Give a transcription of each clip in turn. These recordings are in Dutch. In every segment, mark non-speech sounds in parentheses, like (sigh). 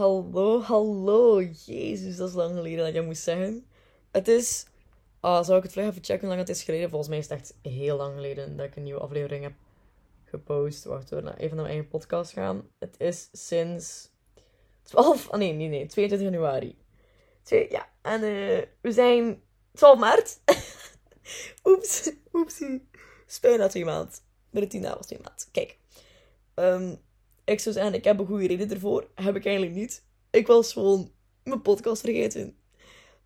Hallo, hallo. Jezus, dat is lang geleden dat ik dat moest zeggen. Het is... Ah, zou ik het vlug even checken hoe lang het is geleden? Volgens mij is het echt heel lang geleden dat ik een nieuwe aflevering heb gepost. Wacht naar even naar mijn eigen podcast gaan. Het is sinds 12... Ah nee, nee, nee. 22 januari. Twee, ja, en uh, we zijn 12 maart. (laughs) Oeps, oepsie. Spijt na twee maanden. Bij de 10 was twee maanden. Kijk. Um, ik zou zeggen, ik heb een goede reden ervoor. Heb ik eigenlijk niet. Ik was gewoon mijn podcast vergeten.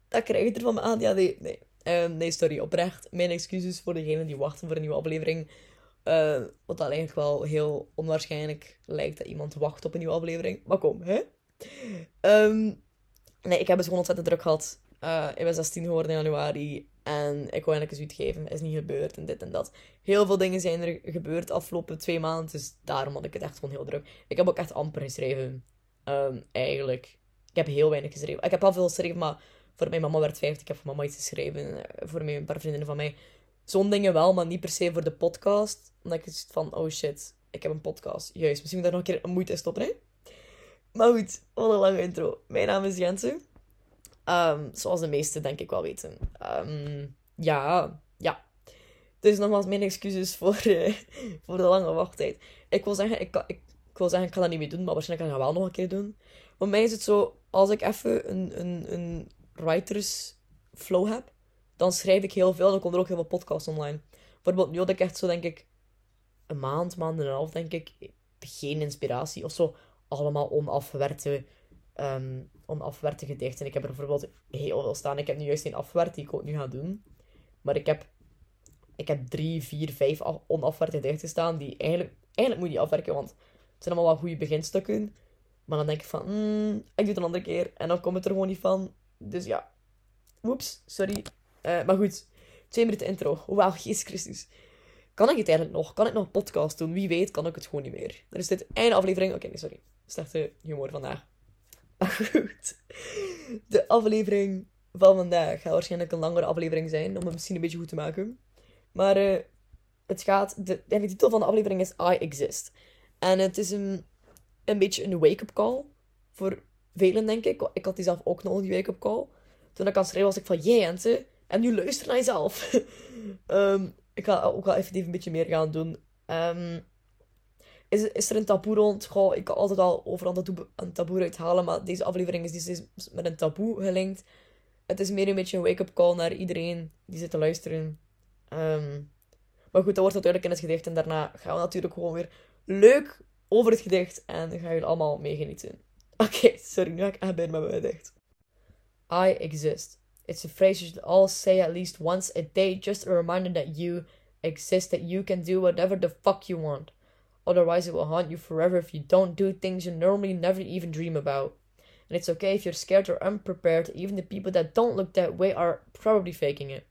Dat krijg ik er van me aan. Ja, nee. Um, nee sorry, oprecht. Mijn excuses voor degenen die wachten voor een nieuwe aflevering. Uh, wat dan eigenlijk wel heel onwaarschijnlijk lijkt dat iemand wacht op een nieuwe aflevering. Maar kom, hè? Um, nee, ik heb het gewoon ontzettend druk gehad. Uh, ik ben 16 geworden in januari. En ik wou eens uitgeven. Is niet gebeurd en dit en dat. Heel veel dingen zijn er gebeurd de afgelopen twee maanden. Dus daarom had ik het echt gewoon heel druk. Ik heb ook echt amper geschreven. Um, eigenlijk. Ik heb heel weinig geschreven. Ik heb al veel geschreven, maar voor mijn mama werd 50. Ik heb voor mama iets geschreven. Eh, voor een paar vriendinnen van mij. Zo'n dingen wel, maar niet per se voor de podcast. Omdat ik het van, oh shit, ik heb een podcast. Juist, misschien moet daar nog een keer moeite stoppen, hè? Maar goed, wat een lange intro. Mijn naam is Jensen. Um, zoals de meesten denk ik wel weten. Um, ja, ja. Dus nogmaals, mijn excuses voor, uh, (laughs) voor de lange wachttijd. Ik wil zeggen, ik, ik, ik, wil zeggen, ik kan dat niet meer doen, maar waarschijnlijk kan ik dat wel nog een keer doen. Voor mij is het zo, als ik even een, een, een writers flow heb, dan schrijf ik heel veel. Dan komt er ook heel veel podcasts online. Bijvoorbeeld, nu had ik echt zo, denk ik, een maand, maand en een half, denk ik, geen inspiratie of zo. Allemaal onafgewerkte um, onafwerkte gedichten. Ik heb er bijvoorbeeld heel veel staan. Ik heb nu juist een afwerkt die ik ook nu ga doen. Maar ik heb, ik heb drie, vier, vijf onafwerkte gedichten staan. Die eigenlijk, eigenlijk moet je afwerken, want het zijn allemaal wel goede beginsstukken. Maar dan denk ik van, mm, ik doe het een andere keer. En dan komt het er gewoon niet van. Dus ja. Oeps, sorry. Uh, maar goed, twee minuten intro. Wauw, Jezus Christus. Kan ik het eigenlijk nog? Kan ik nog een podcast doen? Wie weet, kan ik het gewoon niet meer. Dan is dit einde aflevering. Oké, nee, sorry. Slechte humor vandaag. Goed. De aflevering van vandaag gaat waarschijnlijk een langere aflevering zijn. Om het misschien een beetje goed te maken. Maar uh, het gaat... De, de titel van de aflevering is I Exist. En het is een, een beetje een wake-up call. Voor velen, denk ik. Ik had die zelf ook nog, die wake-up call. Toen ik aan het schrijven was, ik van... Jee, Ente. En nu luister naar jezelf. um, (laughs) ik ga ook wel even een beetje meer gaan doen. Um, is, is er een taboe rond? Goh, ik kan altijd al overal taboe, een taboe uithalen, maar deze aflevering is, is met een taboe gelinkt. Het is meer een beetje een wake-up call naar iedereen die zit te luisteren. Um, maar goed, dat wordt natuurlijk in het gedicht. En daarna gaan we natuurlijk gewoon weer leuk over het gedicht. En gaan jullie allemaal meegenieten. (laughs) Oké, sorry, nu ga ik echt bij mijn gedicht. I exist. It's a phrase you should all say at least once a day. Just a reminder that you exist. That you can do whatever the fuck you want. Otherwise, it will haunt you forever if you don't do things you normally never even dream about. And it's okay if you're scared or unprepared, even the people that don't look that way are probably faking it.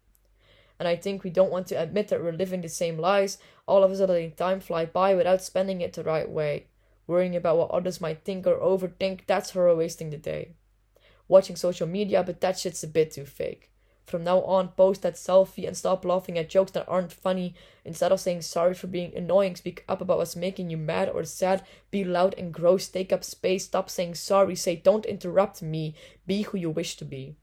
And I think we don't want to admit that we're living the same lies, all of us are letting time fly by without spending it the right way. Worrying about what others might think or overthink, that's how wasting the day. Watching social media, but that shit's a bit too fake. From now on, post that selfie and stop laughing at jokes that aren't funny. Instead of saying sorry for being annoying, speak up about what's making you mad or sad. Be loud and gross, take up space, stop saying sorry, say don't interrupt me, be who you wish to be.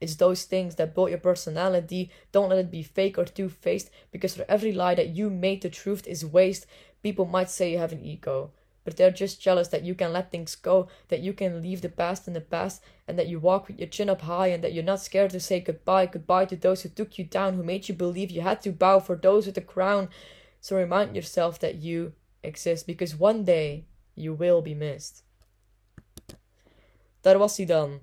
It's those things that build your personality. Don't let it be fake or two faced, because for every lie that you made, the truth is waste. People might say you have an ego but they're just jealous that you can let things go, that you can leave the past in the past, and that you walk with your chin up high, and that you're not scared to say goodbye. Goodbye to those who took you down, who made you believe you had to bow for those with the crown. So remind yourself that you exist, because one day you will be missed. Daar was hij dan.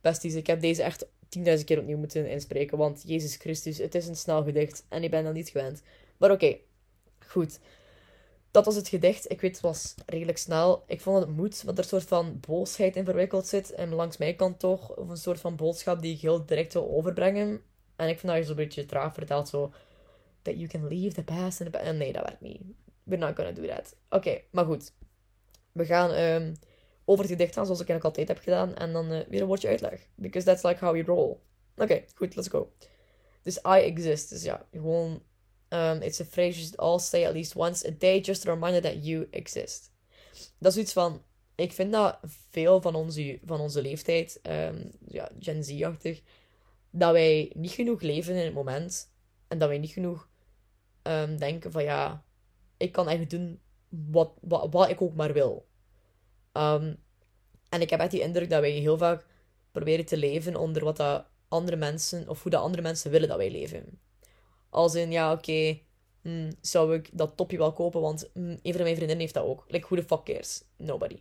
Besties, ik heb deze echt 10.000 keer opnieuw moeten inspreken, want Jezus Christus, het is een snel gedicht en ik ben dat niet gewend. Maar oké, okay. goed dat was het gedicht. Ik weet, het was redelijk snel. Ik vond het moet, want er een soort van boosheid in verwikkeld zit. En langs mijn kant toch. Of een soort van boodschap die ik heel direct wil overbrengen. En ik vind dat je zo'n beetje traag vertelt. Zo, that you can leave the past. In the en nee, dat werkt niet. We're not gonna do that. Oké, maar goed. We gaan um, over het gedicht gaan, zoals ik eigenlijk altijd heb gedaan. En dan uh, weer een woordje uitleg. Because that's like how we roll. Oké, goed, let's go. Dus I exist. Dus ja, gewoon Um, it's a phrase you should all say at least once a day, just a reminder that you exist. Dat is iets van, ik vind dat veel van onze, van onze leeftijd, ehm, ja, Gen Z-achtig, dat wij niet genoeg leven in het moment. En dat wij niet genoeg ehm, denken van ja, ik kan eigenlijk doen wat, wat, wat ik ook maar wil. Ehm, en ik heb echt die indruk dat wij heel vaak proberen te leven onder wat dat andere mensen, of hoe dat andere mensen willen dat wij leven. Als in, ja, oké, hmm, zou ik dat topje wel kopen, want hmm, een van mijn vriendinnen heeft dat ook. Like, who the fuck cares? Nobody.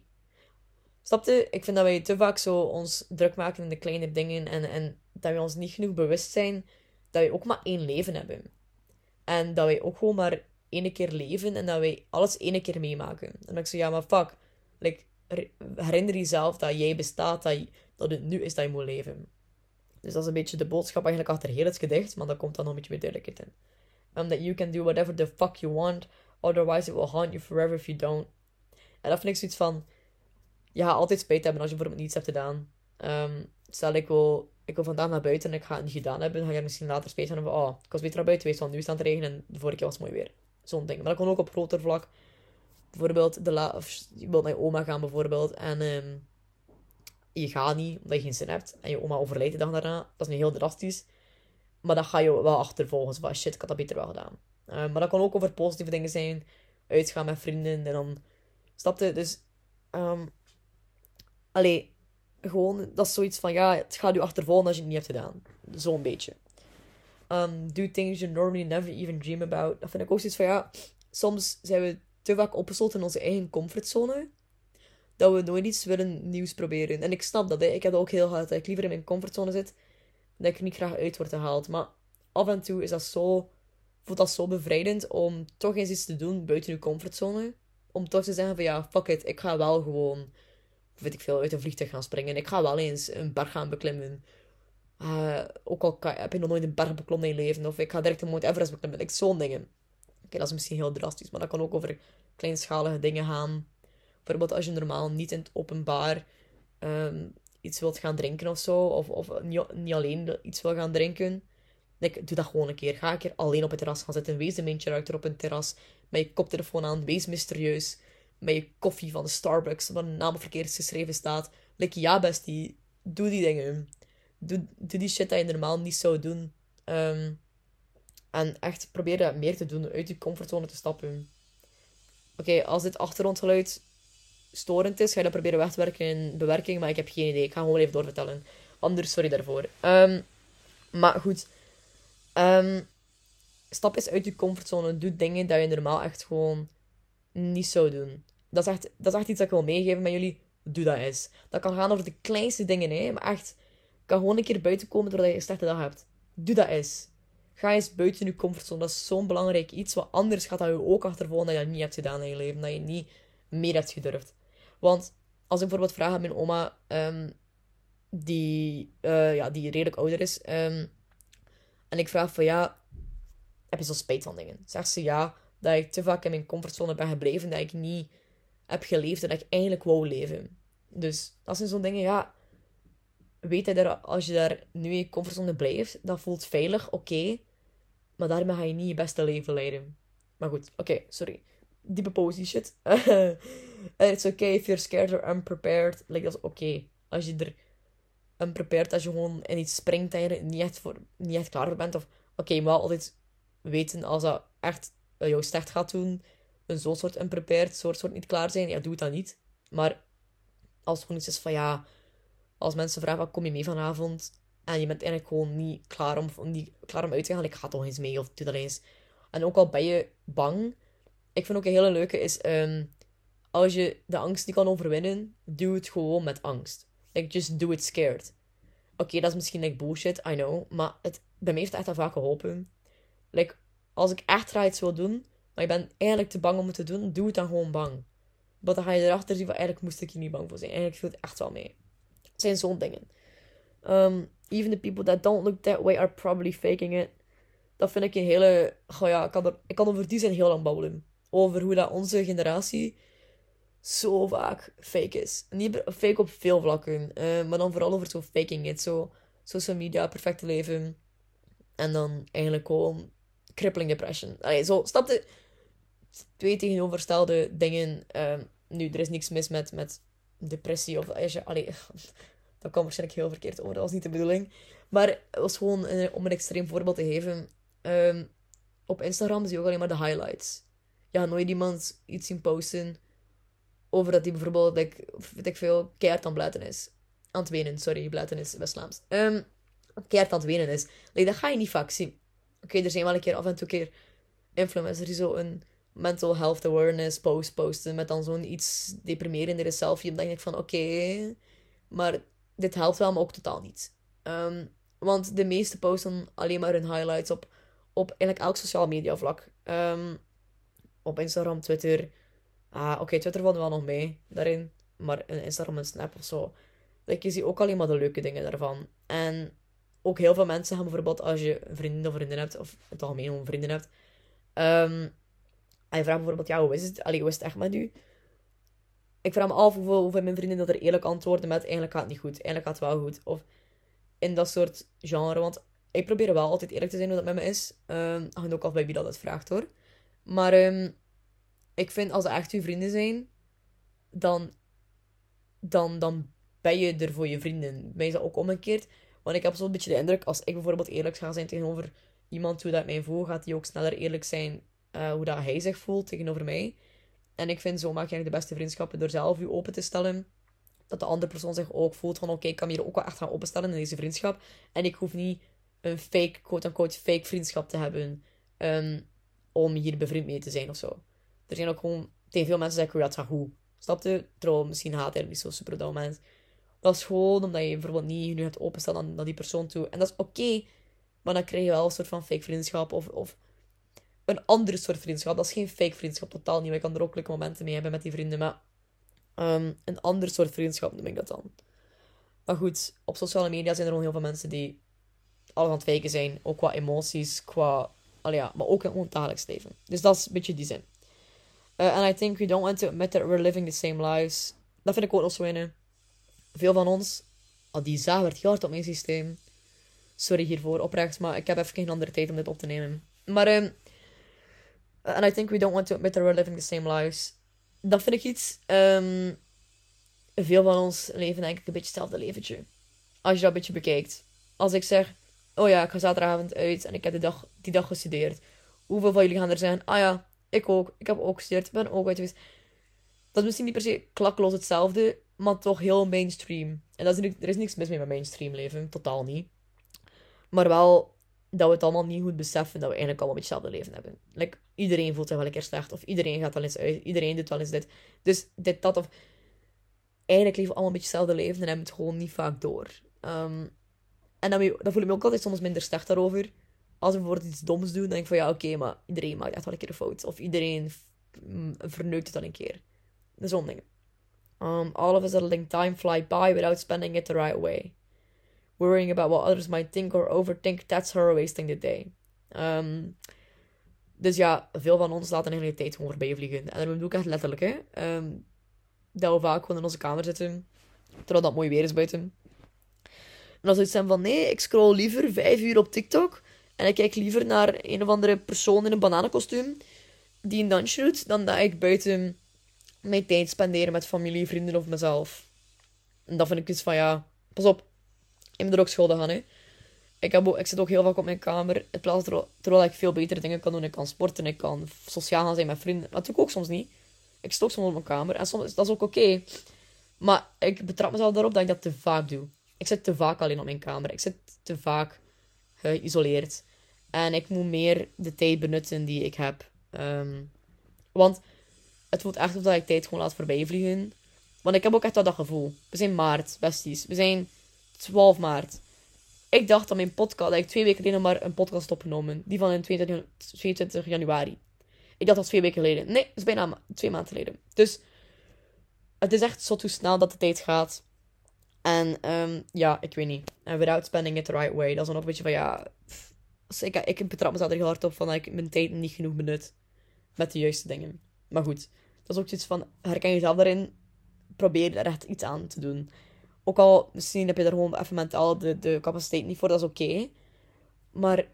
Snapte? Ik vind dat wij te vaak zo ons druk maken in de kleine dingen en, en dat we ons niet genoeg bewust zijn dat wij ook maar één leven hebben. En dat wij ook gewoon maar één keer leven en dat wij alles één keer meemaken. En dan ik zo, ja, maar fuck. Like, herinner jezelf dat jij bestaat, dat, dat het nu is dat je moet leven. Dus dat is een beetje de boodschap eigenlijk achter heel het gedicht, maar dat komt dan nog een beetje meer duidelijkheid in. Um, that you can do whatever the fuck you want, otherwise it will haunt you forever if you don't. En dat vind ik zoiets van, je gaat altijd spijt hebben als je bijvoorbeeld niets hebt gedaan. Um, stel, ik wil, ik wil vandaag naar buiten en ik ga het niet gedaan hebben, dan ga je misschien later spijt hebben van, oh, ik was beter naar buiten geweest, want nu is het aan het regenen en de vorige keer was het mooi weer. Zo'n ding. Maar dat kan ook op groter vlak. Bijvoorbeeld, de la je wilt naar je oma gaan bijvoorbeeld en um, je gaat niet omdat je geen zin hebt en je oma overlijdt de dag daarna. Dat is nu heel drastisch. Maar dan ga je wel achtervolgen. Van shit, ik had dat beter wel gedaan. Uh, maar dat kan ook over positieve dingen zijn. Uitgaan met vrienden en dan stapte. Dus, um, gewoon, dat is zoiets van ja, het gaat je achtervolgen als je het niet hebt gedaan. Zo'n beetje. Um, do things you normally never even dream about. Dat vind ik ook zoiets van ja, soms zijn we te vaak opgesloten in onze eigen comfortzone. Dat we nooit iets willen nieuws proberen. En ik snap dat. Hè. Ik heb ook heel hard. Dat ik liever in mijn comfortzone zit. Dat ik er niet graag uit word gehaald. Maar af en toe is dat zo, voelt dat zo bevrijdend om toch eens iets te doen buiten je comfortzone. Om toch te zeggen van ja, fuck it. Ik ga wel gewoon, weet ik veel, uit een vliegtuig gaan springen. Ik ga wel eens een berg gaan beklimmen. Uh, ook al heb je nog nooit een berg beklommen in je leven. Of ik ga direct een Mount Everest beklimmen. Like, zo'n dingen. Oké, dat is misschien heel drastisch, maar dat kan ook over kleinschalige dingen gaan. Bijvoorbeeld als je normaal niet in het openbaar um, iets wilt gaan drinken of zo. Of, of niet, niet alleen iets wil gaan drinken. Like, doe dat gewoon een keer. Ga een keer alleen op het terras gaan zitten. Wees de main character op een terras. Met je koptelefoon aan. Wees mysterieus. Met je koffie van de Starbucks. Waar een naam verkeerd geschreven staat. Like, ja bestie. Doe die dingen. Doe, doe die shit dat je normaal niet zou doen. Um, en echt probeer meer te doen, uit je comfortzone te stappen. Oké, als dit achtergrondgeluid storend is, ga je dat proberen weg te werken in bewerking, maar ik heb geen idee. Ik ga gewoon even doorvertellen. Anders, sorry daarvoor. Um, maar goed. Um, stap eens uit je comfortzone. Doe dingen dat je normaal echt gewoon niet zou doen. Dat is echt, dat is echt iets dat ik wil meegeven met jullie. Doe dat eens. Dat kan gaan over de kleinste dingen, hè. Maar echt, kan gewoon een keer buiten komen doordat je een slechte dag hebt. Doe dat eens. Ga eens buiten je comfortzone. Dat is zo'n belangrijk iets. Wat anders gaat dat je ook achtervolgen dat je dat niet hebt gedaan in je leven. Dat je niet meer hebt gedurfd. Want als ik bijvoorbeeld vraag aan mijn oma, um, die, uh, ja, die redelijk ouder is, um, en ik vraag van ja, heb je zo spijt van dingen? Zegt ze ja, dat ik te vaak in mijn comfortzone ben gebleven, dat ik niet heb geleefd en dat ik eigenlijk wou leven. Dus dat zijn zo'n dingen, ja, weet dat als je daar nu in je comfortzone blijft, dat voelt veilig, oké. maar daarmee ga je niet je beste leven leiden. Maar goed, oké, sorry. Diepe positie shit. (laughs) It's okay if you're scared or unprepared. Like, dat is oké. Als je er unprepared, als je gewoon in iets springt en je niet echt, voor, niet echt klaar voor bent. Of, oké, okay, maar altijd weten als dat echt uh, jou slecht gaat doen. Een zo'n soort unprepared, soort, soort niet klaar zijn. Ja, doe het dan niet. Maar als het gewoon iets is van, ja als mensen vragen, wat kom je mee vanavond? En je bent eigenlijk gewoon niet klaar om, niet klaar om uit te gaan. Ik ga toch eens mee of doe dat eens. En ook al ben je bang. Ik vind ook een hele leuke is... Um, als je de angst niet kan overwinnen, doe het gewoon met angst. Like, just do it scared. Oké, dat is misschien like bullshit, I know. Maar het, bij mij heeft het echt al vaak geholpen. Like, als ik echt graag iets wil doen, maar ik ben eigenlijk te bang om het te doen, doe het dan gewoon bang. Maar dan ga je erachter zien van, eigenlijk moest ik hier niet bang voor zijn. Eigenlijk viel het echt wel mee zijn zo'n dingen. Um, even the people that don't look that way are probably faking it. Dat vind ik een hele... Oh ja, ik kan, er, ik kan over die zijn heel lang babbelen. Over hoe dat onze generatie zo vaak fake is. Niet fake op veel vlakken. Uh, maar dan vooral over zo faking it. Zo social media, perfecte leven. En dan eigenlijk gewoon crippling depression. Allee, zo, snap je? Twee tegenovergestelde dingen. Um, nu, er is niks mis met, met depressie of als je, allee, (laughs) dat kan waarschijnlijk heel verkeerd over, dat was niet de bedoeling. Maar het was gewoon, eh, om een extreem voorbeeld te geven, ehm, op Instagram zie je ook alleen maar de highlights. Ja, nooit iemand iets zien posten over dat hij bijvoorbeeld, weet ik veel, keihard aan blaten is. Aan het wenen, sorry, blaten is West-Vlaams. Um, keihard aan het wenen is. Like, dat ga je niet vaak zien. Oké, er zijn wel een keer af en toe keer influencers die zo een mental health awareness post posten met dan zo'n iets deprimerendere selfie. Dan denk ik van, oké, maar dit helpt wel, maar ook totaal niet. Um, want de meeste posten alleen maar hun highlights op, op eigenlijk elk sociaal media vlak. Um, op Instagram, Twitter. Ah, oké, Twitter valt wel nog mee daarin. Maar Instagram en Snap of zo. Like, je ziet ook alleen maar de leuke dingen daarvan. En ook heel veel mensen gaan bijvoorbeeld als je een vriendin of vriendin hebt, of het algemeen een vriendin hebt. Um, en je vraagt bijvoorbeeld, ja, hoe is het? Allee, hoe is het echt met u? Ik vraag me af hoeveel, hoeveel mijn vrienden dat er eerlijk antwoorden met, eigenlijk gaat het niet goed, eigenlijk gaat het wel goed. Of in dat soort genre, want ik probeer wel altijd eerlijk te zijn hoe dat met me is. Um, hangt ook af bij wie dat het vraagt hoor. Maar um, ik vind als ze echt uw vrienden zijn, dan, dan, dan ben je er voor je vrienden. Mij is dat ook omgekeerd. Want ik heb zo'n beetje de indruk, als ik bijvoorbeeld eerlijk ga zijn tegenover iemand hoe dat mij voelt, gaat die ook sneller eerlijk zijn uh, hoe dat hij zich voelt tegenover mij. En ik vind zo maak je de beste vriendschappen door zelf je open te stellen. Dat de andere persoon zich ook voelt van oké, ik kan me hier ook wel echt gaan openstellen in deze vriendschap. En ik hoef niet een fake, quote-unquote, fake vriendschap te hebben um, om hier bevriend mee te zijn of zo. Er zijn ook gewoon tegen veel mensen zeggen, ja, dat goed. Snapte? Trouw, misschien haat hij niet zo super dat moment. Dat is gewoon omdat je bijvoorbeeld niet nu hebt openstellen naar die persoon toe. En dat is oké, maar dan krijg je wel een soort van fake vriendschap of, of een andere soort vriendschap. Dat is geen fake vriendschap, totaal niet. Ik kan er ook leuke momenten mee hebben met die vrienden, maar um, een ander soort vriendschap noem ik dat dan. Maar goed, op sociale media zijn er nog heel veel mensen die al aan het faken zijn. Ook qua emoties, qua... ja, maar ook in het dagelijks leven. Dus dat is een beetje die zin. And I think we don't want to admit that we're living the same lives. Dat vind ik ook nog zo in. Veel van ons... Oh, die zaag werd heel hard op mijn systeem. Sorry hiervoor, oprecht. Maar ik heb even geen andere tijd om dit op te nemen. Maar... Um, And I think we don't want to admit that we're living the same lives. Dat vind ik iets. Um, veel van ons leven denk ik een beetje hetzelfde leventje. Als je dat een beetje bekijkt. Als ik zeg, oh ja, ik ga zaterdagavond uit en ik heb die dag, die dag gestudeerd. Hoeveel van jullie gaan er zijn? Ah ja, ik ook. Ik heb ook gestudeerd. Ik ben ook uit geweest. Dat is misschien niet per se klakkeloos hetzelfde, maar toch heel mainstream. En dat is, er is niks mis mee met mainstream leven. Totaal niet. Maar wel dat we het allemaal niet goed beseffen dat we eigenlijk allemaal beetje hetzelfde leven hebben. Iedereen voelt zich wel een keer slecht, of iedereen gaat wel eens uit, iedereen doet wel eens dit. Dus dit, dat, of... Eigenlijk leven we allemaal een beetje hetzelfde leven en hebben het gewoon niet vaak door. Um, en dan, dan voel me ook altijd soms minder slecht daarover. Als we bijvoorbeeld iets doms doen, dan denk ik van ja, oké, maar iedereen maakt echt wel een keer een fout. Of iedereen verneukt het dan een keer. Zo'n dingen. Um, all of us are letting time fly by without spending it the right way worrying about what others might think or overthink, that's her wasting the day. Um, dus ja, veel van ons laten eigenlijk de tijd gewoon voorbij vliegen. En dat bedoel ik echt letterlijk, hè. Um, dat we vaak gewoon in onze kamer zitten, terwijl dat mooi weer is buiten. En dan zoiets zijn van, nee, ik scroll liever vijf uur op TikTok en ik kijk liever naar een of andere persoon in een bananenkostuum die een dansje doet, dan dat ik buiten mijn tijd spendeer met familie, vrienden of mezelf. En dat vind ik iets van, ja, pas op, ik moet er ook schuldig aan, hè. Ik, heb ook, ik zit ook heel vaak op mijn kamer. In plaats terwijl ik veel betere dingen kan doen. Ik kan sporten, ik kan sociaal gaan zijn met vrienden. Dat doe ik ook soms niet. Ik zit ook soms op mijn kamer. En soms dat is ook oké. Maar ik betrap mezelf daarop dat ik dat te vaak doe. Ik zit te vaak alleen op mijn kamer. Ik zit te vaak geïsoleerd. En ik moet meer de tijd benutten die ik heb. Ehm, want het voelt echt alsof ik tijd gewoon laat voorbij vliegen. Want ik heb ook echt dat, dat gevoel. We zijn maart, besties. We zijn 12 maart. Ik dacht dat mijn podcast, dat ik twee weken geleden maar een podcast opgenomen. Die van in 22, 22 januari. Ik dacht dat twee weken geleden. Nee, het is bijna twee maanden geleden. Dus het is echt zo te snel dat de tijd gaat. En um, ja, ik weet niet. En without spending it the right way. Dat is dan ook een beetje van ja. ik, ik betrap mezelf er heel hard op van dat ik mijn tijd niet genoeg benut. Met de juiste dingen. Maar goed, dat is ook iets van herken jezelf daarin. Probeer er echt iets aan te doen. Ook al misschien heb je er gewoon even mentaal de, de capaciteit niet voor, dat is oké. Maar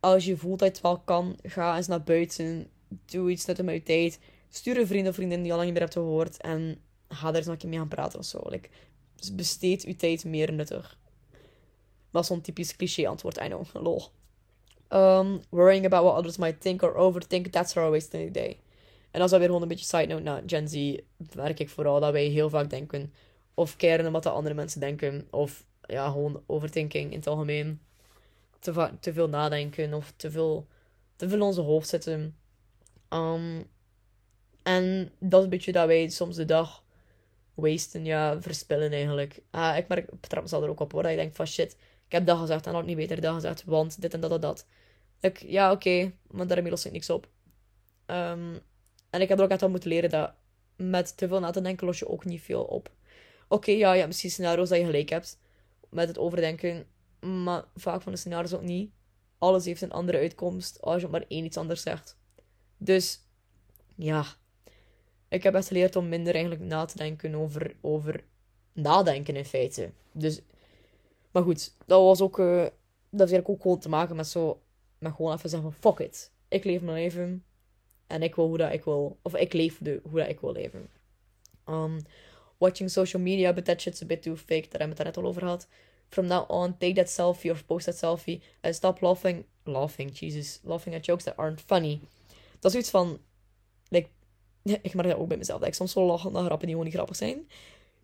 als je voelt dat je het wel kan, ga eens naar buiten. Doe iets net met je tijd. Stuur een vriend of vriendin die al lang niet meer hebt gehoord. En ga er eens een keer mee gaan praten of zo. Besteed uw tijd meer nuttig. Dat is zo'n typisch cliché antwoord, I know. (laughs) Lol. Um, worrying about what others might think or overthink, that's our wasting a day. En dat is weer gewoon een beetje side note naar Gen Z. Merk ik vooral dat wij heel vaak denken. Of keren om wat de andere mensen denken. Of ja, gewoon overthinking in het algemeen. Te, te veel nadenken of te veel, te veel in onze hoofd zitten. Um, en dat is een beetje dat wij soms de dag wasten, ja, verspillen eigenlijk. Ah, ik merk, ik betrap mezelf er ook op hoor, dat je denkt van shit, ik heb dat gezegd en had niet beter dat gezegd, want dit en dat en dat. Ik, ja, oké, maar daarmee los ik niks op. Um, en ik heb er ook echt wel moeten leren dat met te veel na te denken los je ook niet veel op. Oké, ja, je hebt misschien scenario's dat je gelijk hebt met het overdenken, maar vaak van de scenario's ook niet. Alles heeft een andere uitkomst als je maar één iets anders zegt. Dus ja, ik heb echt geleerd om minder eigenlijk na te denken over, over nadenken in feite. Dus, maar goed, dat was ook, uh, dat heeft eigenlijk ook gewoon te maken met zo, met gewoon even zeggen van fuck it. Ik leef mijn leven en ik wil hoe dat ik wil, of ik leef de, hoe dat ik wil leven. Um, watching social media, but that shit's a bit too fake. Daar hebben we het net al over gehad. From now on, take that selfie of post that selfie and stop laughing, laughing, Jesus, laughing at jokes that aren't funny. Dat is iets van, like, ik merk dat ook bij mezelf. Dat ik soms zo lach naar grappen die gewoon niet grappig zijn.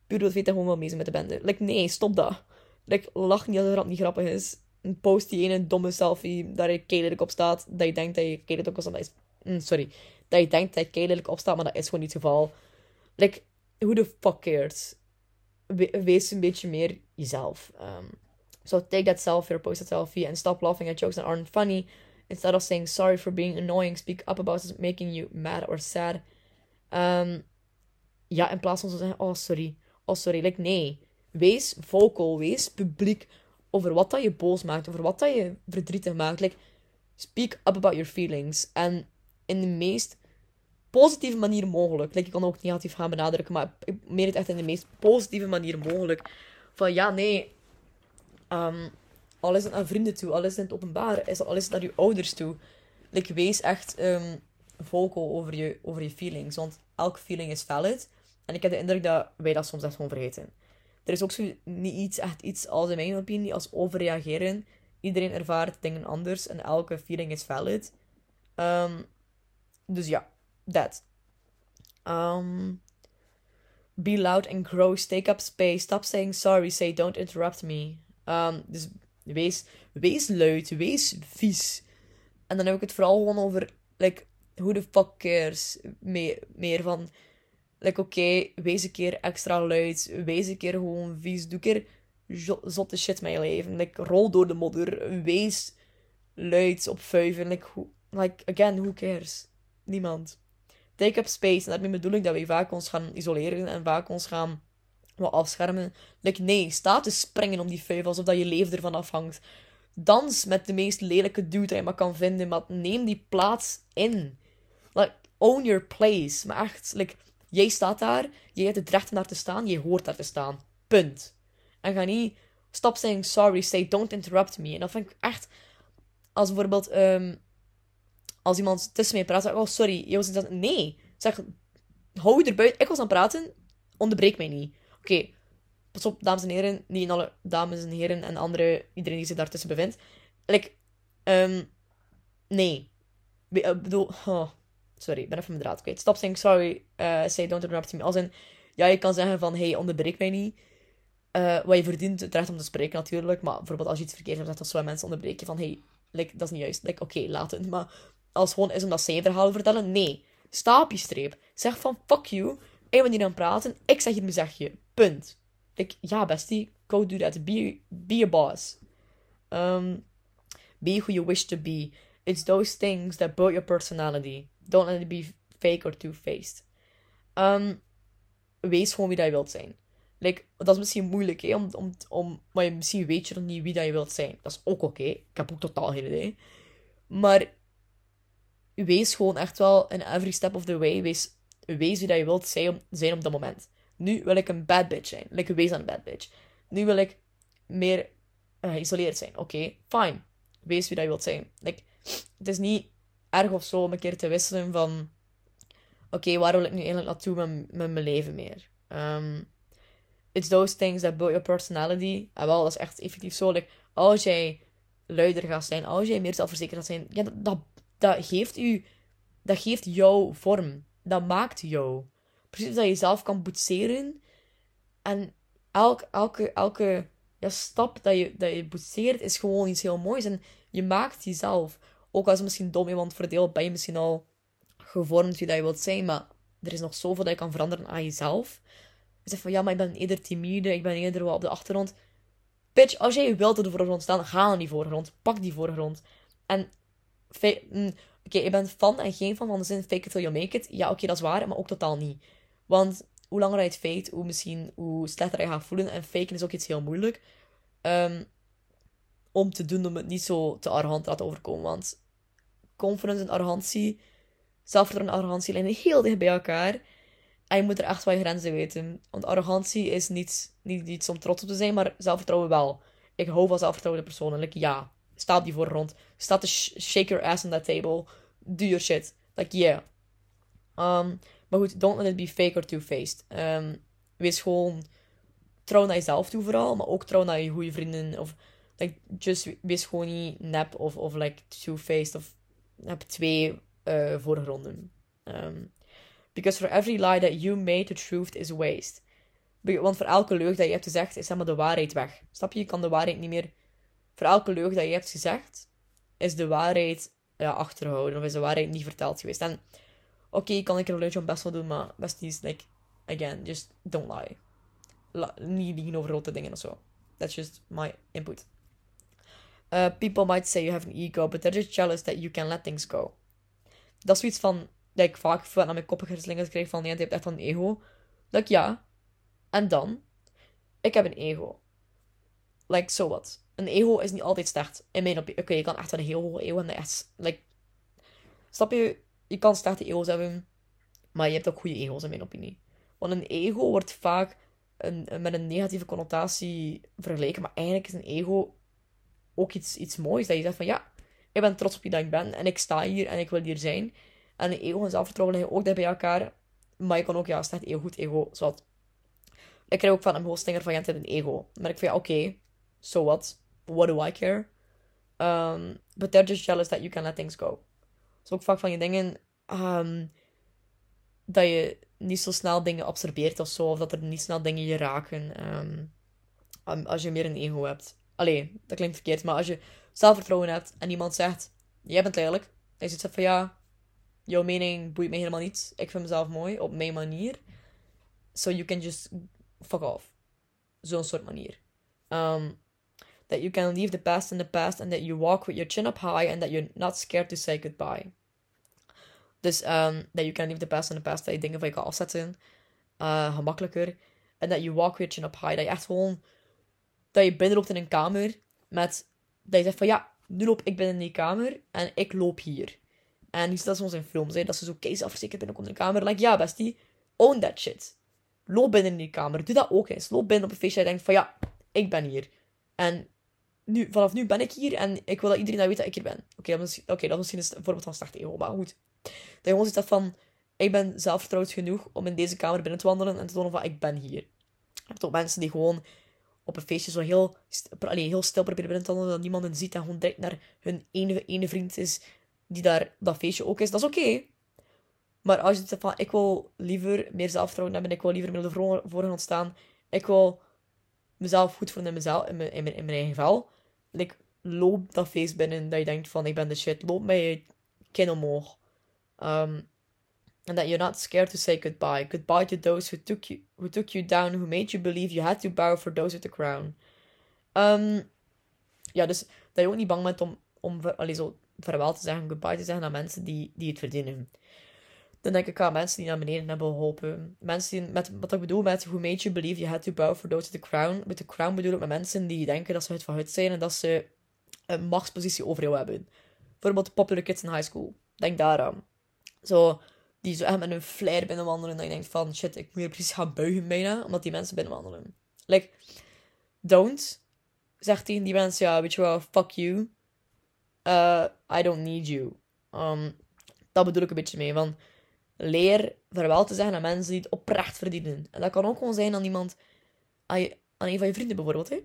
Puur dat weet dat gewoon wel mee met de bende. Like, nee, stop dat. Like, lach niet als een grap niet grappig is. Post die ene domme selfie daar je keilelijk op staat. Dat je denkt dat je keilelijk op staat. Is... Mm, sorry. Dat je denkt dat je keilelijk op staat, maar dat is gewoon niet het geval. Like, who the fuck cares? wees een beetje meer jezelf. Um, so take that selfie or post that selfie and stop laughing at jokes that aren't funny. Instead of saying sorry for being annoying, speak up about making you mad or sad. Um, ja, in plaats van te zeggen, oh sorry, oh sorry. Like, nee, wees vocal, wees publiek over wat dat je boos maakt, over wat dat je verdrietig maakt. Like, speak up about your feelings. En in de meest positieve manier mogelijk. Like, ik kan ook negatief gaan benadrukken, maar ik meen het echt in de meest positieve manier mogelijk. Van ja, nee, um, al is het naar vrienden toe, al is het in het openbaar, al is het naar je ouders toe. Like, wees echt um, vocal over je, over je feelings. Want elke feeling is valid. En ik heb de indruk dat wij dat soms echt gewoon vergeten. Er is ook niet iets, echt iets als in mijn opinie, als overreageren. Iedereen ervaart dingen anders en elke feeling is valid. Um, dus ja, that. Um, be loud and gross. Take up space. Stop saying sorry. Say don't interrupt me. Um, dus wees, wees luid. Wees vies. En dan heb ik het vooral gewoon over like, who the fuck cares? Meer, van, like, oké, okay, wees een keer extra luid. Wees een keer gewoon vies. Doe een keer zotte shit met je leven. Like, rol door de modder. Wees luid op vuiven. Like, like, again, who cares? Niemand. Take up space. En daarmee bedoel ik dat we vaak ons gaan isoleren en vaak ons gaan wat afschermen. Like, nee, sta te springen om die vuiven alsof dat je leven ervan afhangt. Dans met de meest lelijke dude die je maar kan vinden, maar neem die plaats in. Like, own your place. Maar echt, like, jij staat daar, jij hebt het recht om daar te staan, jij hoort daar te staan. Punt. En ga niet, stop saying sorry, say don't interrupt me. En dat vind ik echt, als bijvoorbeeld, um, als iemand tussen mij praat, zeg oh sorry, je was dat. Nee, zeg, hou je erbuiten. Ik was aan het praten, onderbreek mij niet. Oké, pas op, dames en heren, niet alle dames en heren en andere, iedereen die zich daartussen bevindt. Like, um, nee. Ik bedoel, oh, sorry, ik ben even mijn draad kwijt. Stop saying sorry, uh, say don't interrupt me. Als in, ja, je kan zeggen van, hey, onderbreek mij niet. Uh, wat je verdient het recht om te spreken natuurlijk. Maar bijvoorbeeld als je iets verkeerd hebt gezegd, als zo mensen onderbreken van, hey, like, dat is niet juist. Like, oké, laat het. Maar als gewoon is omdat zij verhaal vertellen, nee. Sta op je streep. Zeg van, fuck you. Ik ben hier aan het praten. Ik zeg hier mijn zegje. Punt. Like, ja, bestie, go do that. Be, be a boss. Um, be who you wish to be. It's those things that build your personality. Don't let it be fake or two-faced. Um, wees gewoon wie dat je wilt zijn. Like, dat is misschien moeilijk, hè, om, om, om, maar misschien weet je nog niet wie dat je wilt zijn. Dat is ook oké. Ik heb ook totaal geen idee. Maar wees gewoon echt wel in every step of the way. Wees, wees wie dat je wilt zijn, zijn op dat moment. Nu wil ik een bad bitch zijn. Like, wees aan een bad bitch. Nu wil ik meer uh, geïsoleerd zijn. Oké, fine. Wees wie dat je wilt zijn. Like, het is niet erg of zo om een keer te wisselen van... Oké, waar wil ik nu eigenlijk naartoe met, met mijn leven meer? Um, it's those things that build your personality. En wel, dat is echt effectief zo. Als jij luider gaat zijn, als jij meer zelfverzekerd gaat zijn, ja, dat, dat, dat geeft u, dat geeft jou vorm. Dat maakt jou. Precies dat je jezelf kan boetseren. En elk, elke, elke ja, stap dat je, dat je boetseert is gewoon iets heel moois. En je maakt jezelf. Ook als het misschien dom iemand voor ben je misschien al gevormd wie dat je wilt zijn. Maar er is nog zoveel dat je kan veranderen aan jezelf. Je zegt van ja, maar ik ben eerder timide, ik ben eerder wat op de achtergrond. Bitch, als jij wilt op de voorgrond staan, ga naar die voorgrond. Pak die voorgrond. En mm, oké, ik ben fan en geen fan van de zin fake it till you make it. Ja, oké, dat is waar, maar ook totaal niet. Want hoe langer je het feit, hoe misschien hoe slechter je gaat voelen. En faken is ook iets heel moeilijk. Um, om te doen om het niet zo te arrogant te laten overkomen. Want confidence en arrogantie, zelfvertrouwen en arrogantie liggen heel dicht bij elkaar. En je moet er echt wel je grenzen weten. Want arrogantie is niet, niet iets om trots op te zijn, maar zelfvertrouwen wel. Ik hou van zelfvertrouwende personen. Ja, sta op die voorgrond. Sta te shake your ass on that table. Do your shit. Like, yeah. Um, maar goed, don't let it be fake or two-faced. Um, wees gewoon trouw naar jezelf toe vooral, maar ook trouw naar je goede vrienden. Of like, just wees gewoon niet nep of, of like two-faced of heb twee uh, voorgronden. Um, because for every lie that you made, the truth is waste. Want voor elke leugen dat je hebt gezegd, is helemaal de waarheid weg. Snap je? Je kan de waarheid niet meer... Voor elke leugen dat je hebt gezegd, is de waarheid ja, achterhouden. Of is de waarheid niet verteld geweest. En oké, okay, kan ik er een om best wel doen, maar best is like, again, just don't lie. Niet liegen over grote dingen of zo. That's just my input. Uh, people might say you have an ego, but they're just jealous that you can let things go. Dat is zoiets van, dat ik vaak naar mijn koppige slingers krijg van, nee, je hebt echt een ego. Dat ik, ja. En dan? Ik heb een ego. Like, so what? Een ego is niet altijd slecht. In mijn opinie. Oké, je kan echt een heel hoge ego hebben. Like, snap je? Je kan slechte ego's hebben. Maar je hebt ook goede ego's, in mijn opinie. Want een ego wordt vaak met een negatieve connotatie vergeleken. Maar eigenlijk is een ego ook iets, iets moois. Dat je zegt van, ja, ik ben trots op wie dat ik ben. En ik sta hier en ik wil hier zijn. En ego en zelfvertrouwen liggen ook daar bij elkaar. Maar je kan ook, ja, slecht ego, goed ego. Zoals ik krijg ook van een hostinger van, je hebt een ego. Maar ik vind, ja, oké, okay, so what? What do I care? Um, but they're just jealous that you can let things go. Dus ook vaak van je dingen... Um, dat je niet zo snel dingen absorbeert of zo. Of dat er niet snel dingen je raken. Um, als je meer een ego hebt. Allee, dat klinkt verkeerd. Maar als je zelfvertrouwen hebt en iemand zegt... Jij bent lelijk. Je zegt van ja... Jouw mening boeit me helemaal niet. Ik vind mezelf mooi op mijn manier. So you can just fuck off. Zo'n soort manier. Um, that you can leave the past in the past and that you walk with your chin up high and that you're not scared to say goodbye. Dus um, that you can leave the past in the past, dat je dingen van je kan afzetten. Uh, gemakkelijker. En dat you walk with your chin up high. Dat je echt gewoon... Dat je binnenloopt in een kamer met... Dat je zegt van ja, nu loop ik binnen in die kamer en ik loop hier. En die dat soms in films, hè, dat ze zo keizerafverzekerd binnenkomt in de kamer. Like, ja, bestie, own that shit. Loop binnen in die kamer. Doe dat ook eens. Loop binnen op een feestje en denk van ja, ik ben hier. En nu, vanaf nu ben ik hier en ik wil dat iedereen dat weet dat ik hier ben. Oké, okay, dat, okay, dat is misschien een voorbeeld van slecht ego, maar goed. Dat je gewoon ziet dat van, ik ben zelfvertrouwd genoeg om in deze kamer binnen te wandelen en te tonen van, ik ben hier. Je hebt mensen die gewoon op een feestje zo heel, allee, heel stil proberen binnen te dat niemand hen ziet en gewoon direct naar hun ene, ene vriend is die daar dat feestje ook is. Dat is oké. Maar als je zegt van, ik wil liever meer zelfvertrouwen hebben, ik wil liever met de voorgrond staan, ik wil mezelf goed voelen in, mezelf, in, mijn, in, mijn, in mijn eigen vel, like, loop dat feest binnen dat je denkt van, ik ben de shit, loop met je kin omhoog. Um, and that you're not scared to say goodbye. Goodbye to those who took you, who took you down, who made you believe you had to bow for those with the crown. Um, ja, dus dat je ook niet bang bent om, om allee, zo te zeggen, goodbye te zeggen aan mensen die, die het verdienen. Dan denk ik aan mensen die naar beneden hebben geholpen. Mensen die, met, wat ik bedoel met Who made you believe you had to bow for those with the crown. Met de crown bedoel ik met mensen die denken dat ze het van zijn en dat ze een machtspositie over jou hebben. Bijvoorbeeld popular kids in high school. Denk daaraan. Zo, die zo echt met een flair binnenwandelen. Dat je denkt van, shit, ik moet hier precies gaan buigen bijna. Omdat die mensen binnenwandelen. Like, don't. Zeg tegen die mensen, ja, weet je wel, fuck you. Uh, I don't need you. Um, dat bedoel ik een beetje mee. Want leer vaarwel te zeggen aan mensen die het oprecht verdienen. En dat kan ook gewoon zijn aan iemand, aan, een van je vrienden bijvoorbeeld, hè?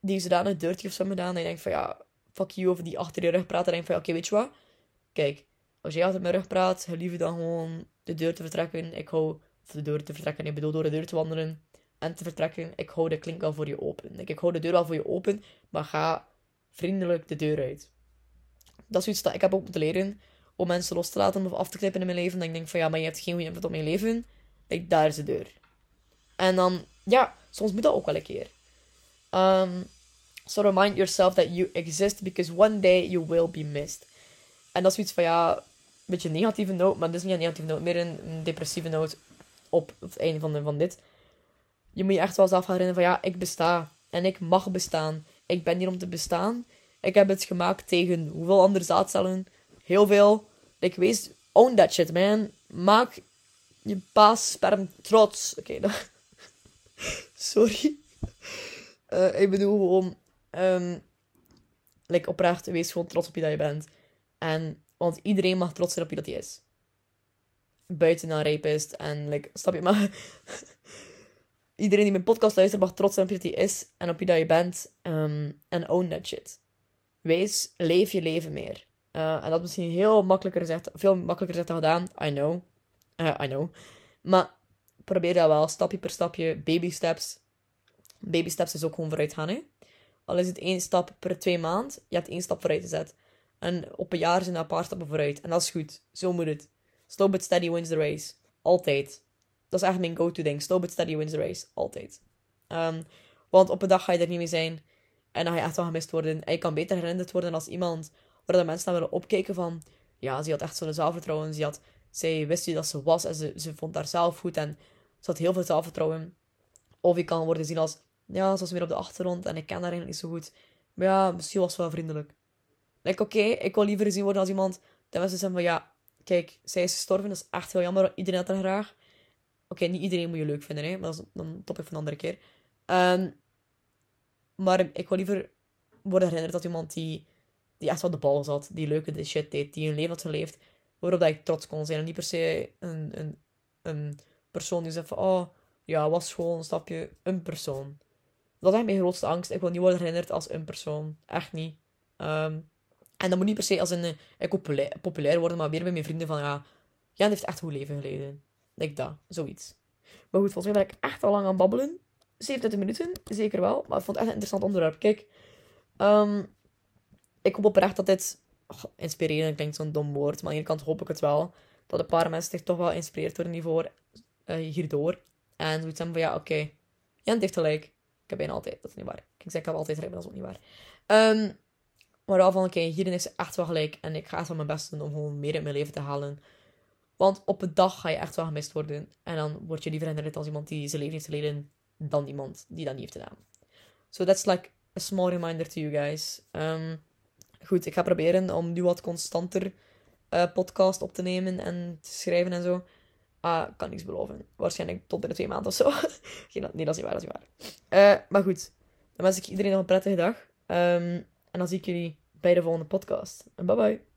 die zodanig dirty of zo gedaan, en je denkt van ja, fuck you, of die achter je rug praat, en denk van ja, oké, weet je wat? Kijk, als jij achter mijn rug praat, liever dan gewoon de deur te vertrekken. Ik hou, de deur te vertrekken, ik bedoel door de deur te wandelen en te vertrekken. Ik hou de klink wel voor je open. Ik, ik hou de deur wel voor je open, maar ga vriendelijk de deur uit. Dat is iets dat ik heb ook moeten leren om mensen los te laten of af te knippen in mijn leven. Dan ik denk van ja, maar je hebt geen goede invloed op mijn leven. Ik, daar is de deur. En dan, ja, soms moet dat ook wel een keer. Um, so remind yourself that you exist because one day you will be missed. En dat is iets van ja, beetje een negatieve noot, maar is niet een negatieve noot, meer een, depressieve noot op het einde van, de, van dit. Je moet je echt wel zelf herinneren van ja, ik besta en ik mag bestaan. Ik ben hier om te bestaan. Ik heb het gemaakt tegen hoeveel andere zaadcellen? Heel veel. Ik wees, own that shit, man. Maak je paas sperm trots. Oké, (laughs) sorry. Uh, ik bedoel gewoon, um, like oprecht, wees gewoon trots op je dat je bent. En, want iedereen mag trots zijn op je dat hij is. Buiten een rapist en, like, snap je, maar... (laughs) iedereen die mijn podcast luistert mag trots zijn op je dat hij is en op je dat je bent. Um, en own that shit. Wees, leef je leven meer. Uh, en dat is misschien heel makkelijker gezegd, veel makkelijker gezegd dan gedaan. I know. Uh, I know. Maar probeer dat wel, stapje per stapje, baby steps. Baby steps is ook gewoon vooruit gaan, hè. Al is het één stap per twee maand, je hebt één stap vooruit gezet. En op een jaar zijn er een paar stappen vooruit. En dat is goed. Zo moet het. Slow but steady wins the race. Altijd. Dat is echt mijn go-to ding. Slow but steady wins the race. Altijd. Um, want op een dag ga je er niet mee zijn. En dan ga je echt wel gemist worden. En je kan beter herinnerd worden als iemand waar de mensen naar willen opkijken van... Ja, ze had echt zo'n zelfvertrouwen. Ze had, zij wist wie dat ze was en ze, ze vond haar zelf goed. En ze had heel veel zelfvertrouwen. Of je kan worden gezien als ja, ze was weer op de achtergrond en ik ken haar eigenlijk niet zo goed. Maar ja, misschien was ze wel vriendelijk. Like, oké, ik wil liever gezien worden als iemand dat mensen zeggen van ja, kijk, zij is gestorven, dat is echt heel jammer, iedereen had haar graag. Oké, niet iedereen moet je leuk vinden, hè, maar dat is een topic van een andere keer. Um, maar ik wil liever worden herinnerd dat iemand die, die echt wel de bal zat, die leuke de shit deed, die een leven had geleefd, waarop dat ik trots kon zijn. En niet per se een, een, persoon die zegt van, oh, ja, was gewoon een stapje een persoon. Dat is mijn grootste angst. Ik wil niet worden herinnerd als een persoon. Echt niet. Um, en dat moet niet per se als een... Ik eh, populair, worden, maar weer bij mijn vrienden van... Ja, Jan heeft echt een goed leven geleden. Denk dat. Zoiets. Maar goed, volgens mij ben ik echt al lang aan babbelen. 27 minuten, zeker wel. Maar ik vond het echt een interessant onderwerp. Kijk, um, ik hoop oprecht dat dit... Oh, inspirerend klinkt zo'n dom woord, maar aan de ene kant hoop ik het wel. Dat een paar mensen zich toch wel geïnspireerd worden hiervoor, uh, hierdoor. En zoiets hebben van, ja, oké. Okay. Jan heeft gelijk. Ik heb bijna altijd, dat is niet waar. Ik zeg ik heb altijd gelijk, dat is ook niet waar. Um, maar wel van, oké, hierin is echt wel gelijk. En ik ga echt wel mijn best doen om gewoon meer in mijn leven te halen. Want op een dag ga je echt wel gemist worden. En dan word je liever herinnerd als iemand die zijn leven heeft geleden dan iemand die dat niet heeft gedaan. So that's like a small reminder to you guys. Um, goed, ik ga proberen om nu wat constanter uh, podcast op te nemen en te schrijven en zo. Ah, kan niks beloven. Waarschijnlijk tot binnen twee maanden of zo. (laughs) nee, dat is niet waar, dat is niet waar. Uh, maar goed, dan wens ik iedereen nog een prettige dag. Um, en dan zie ik jullie bij de volgende podcast. En bye bye.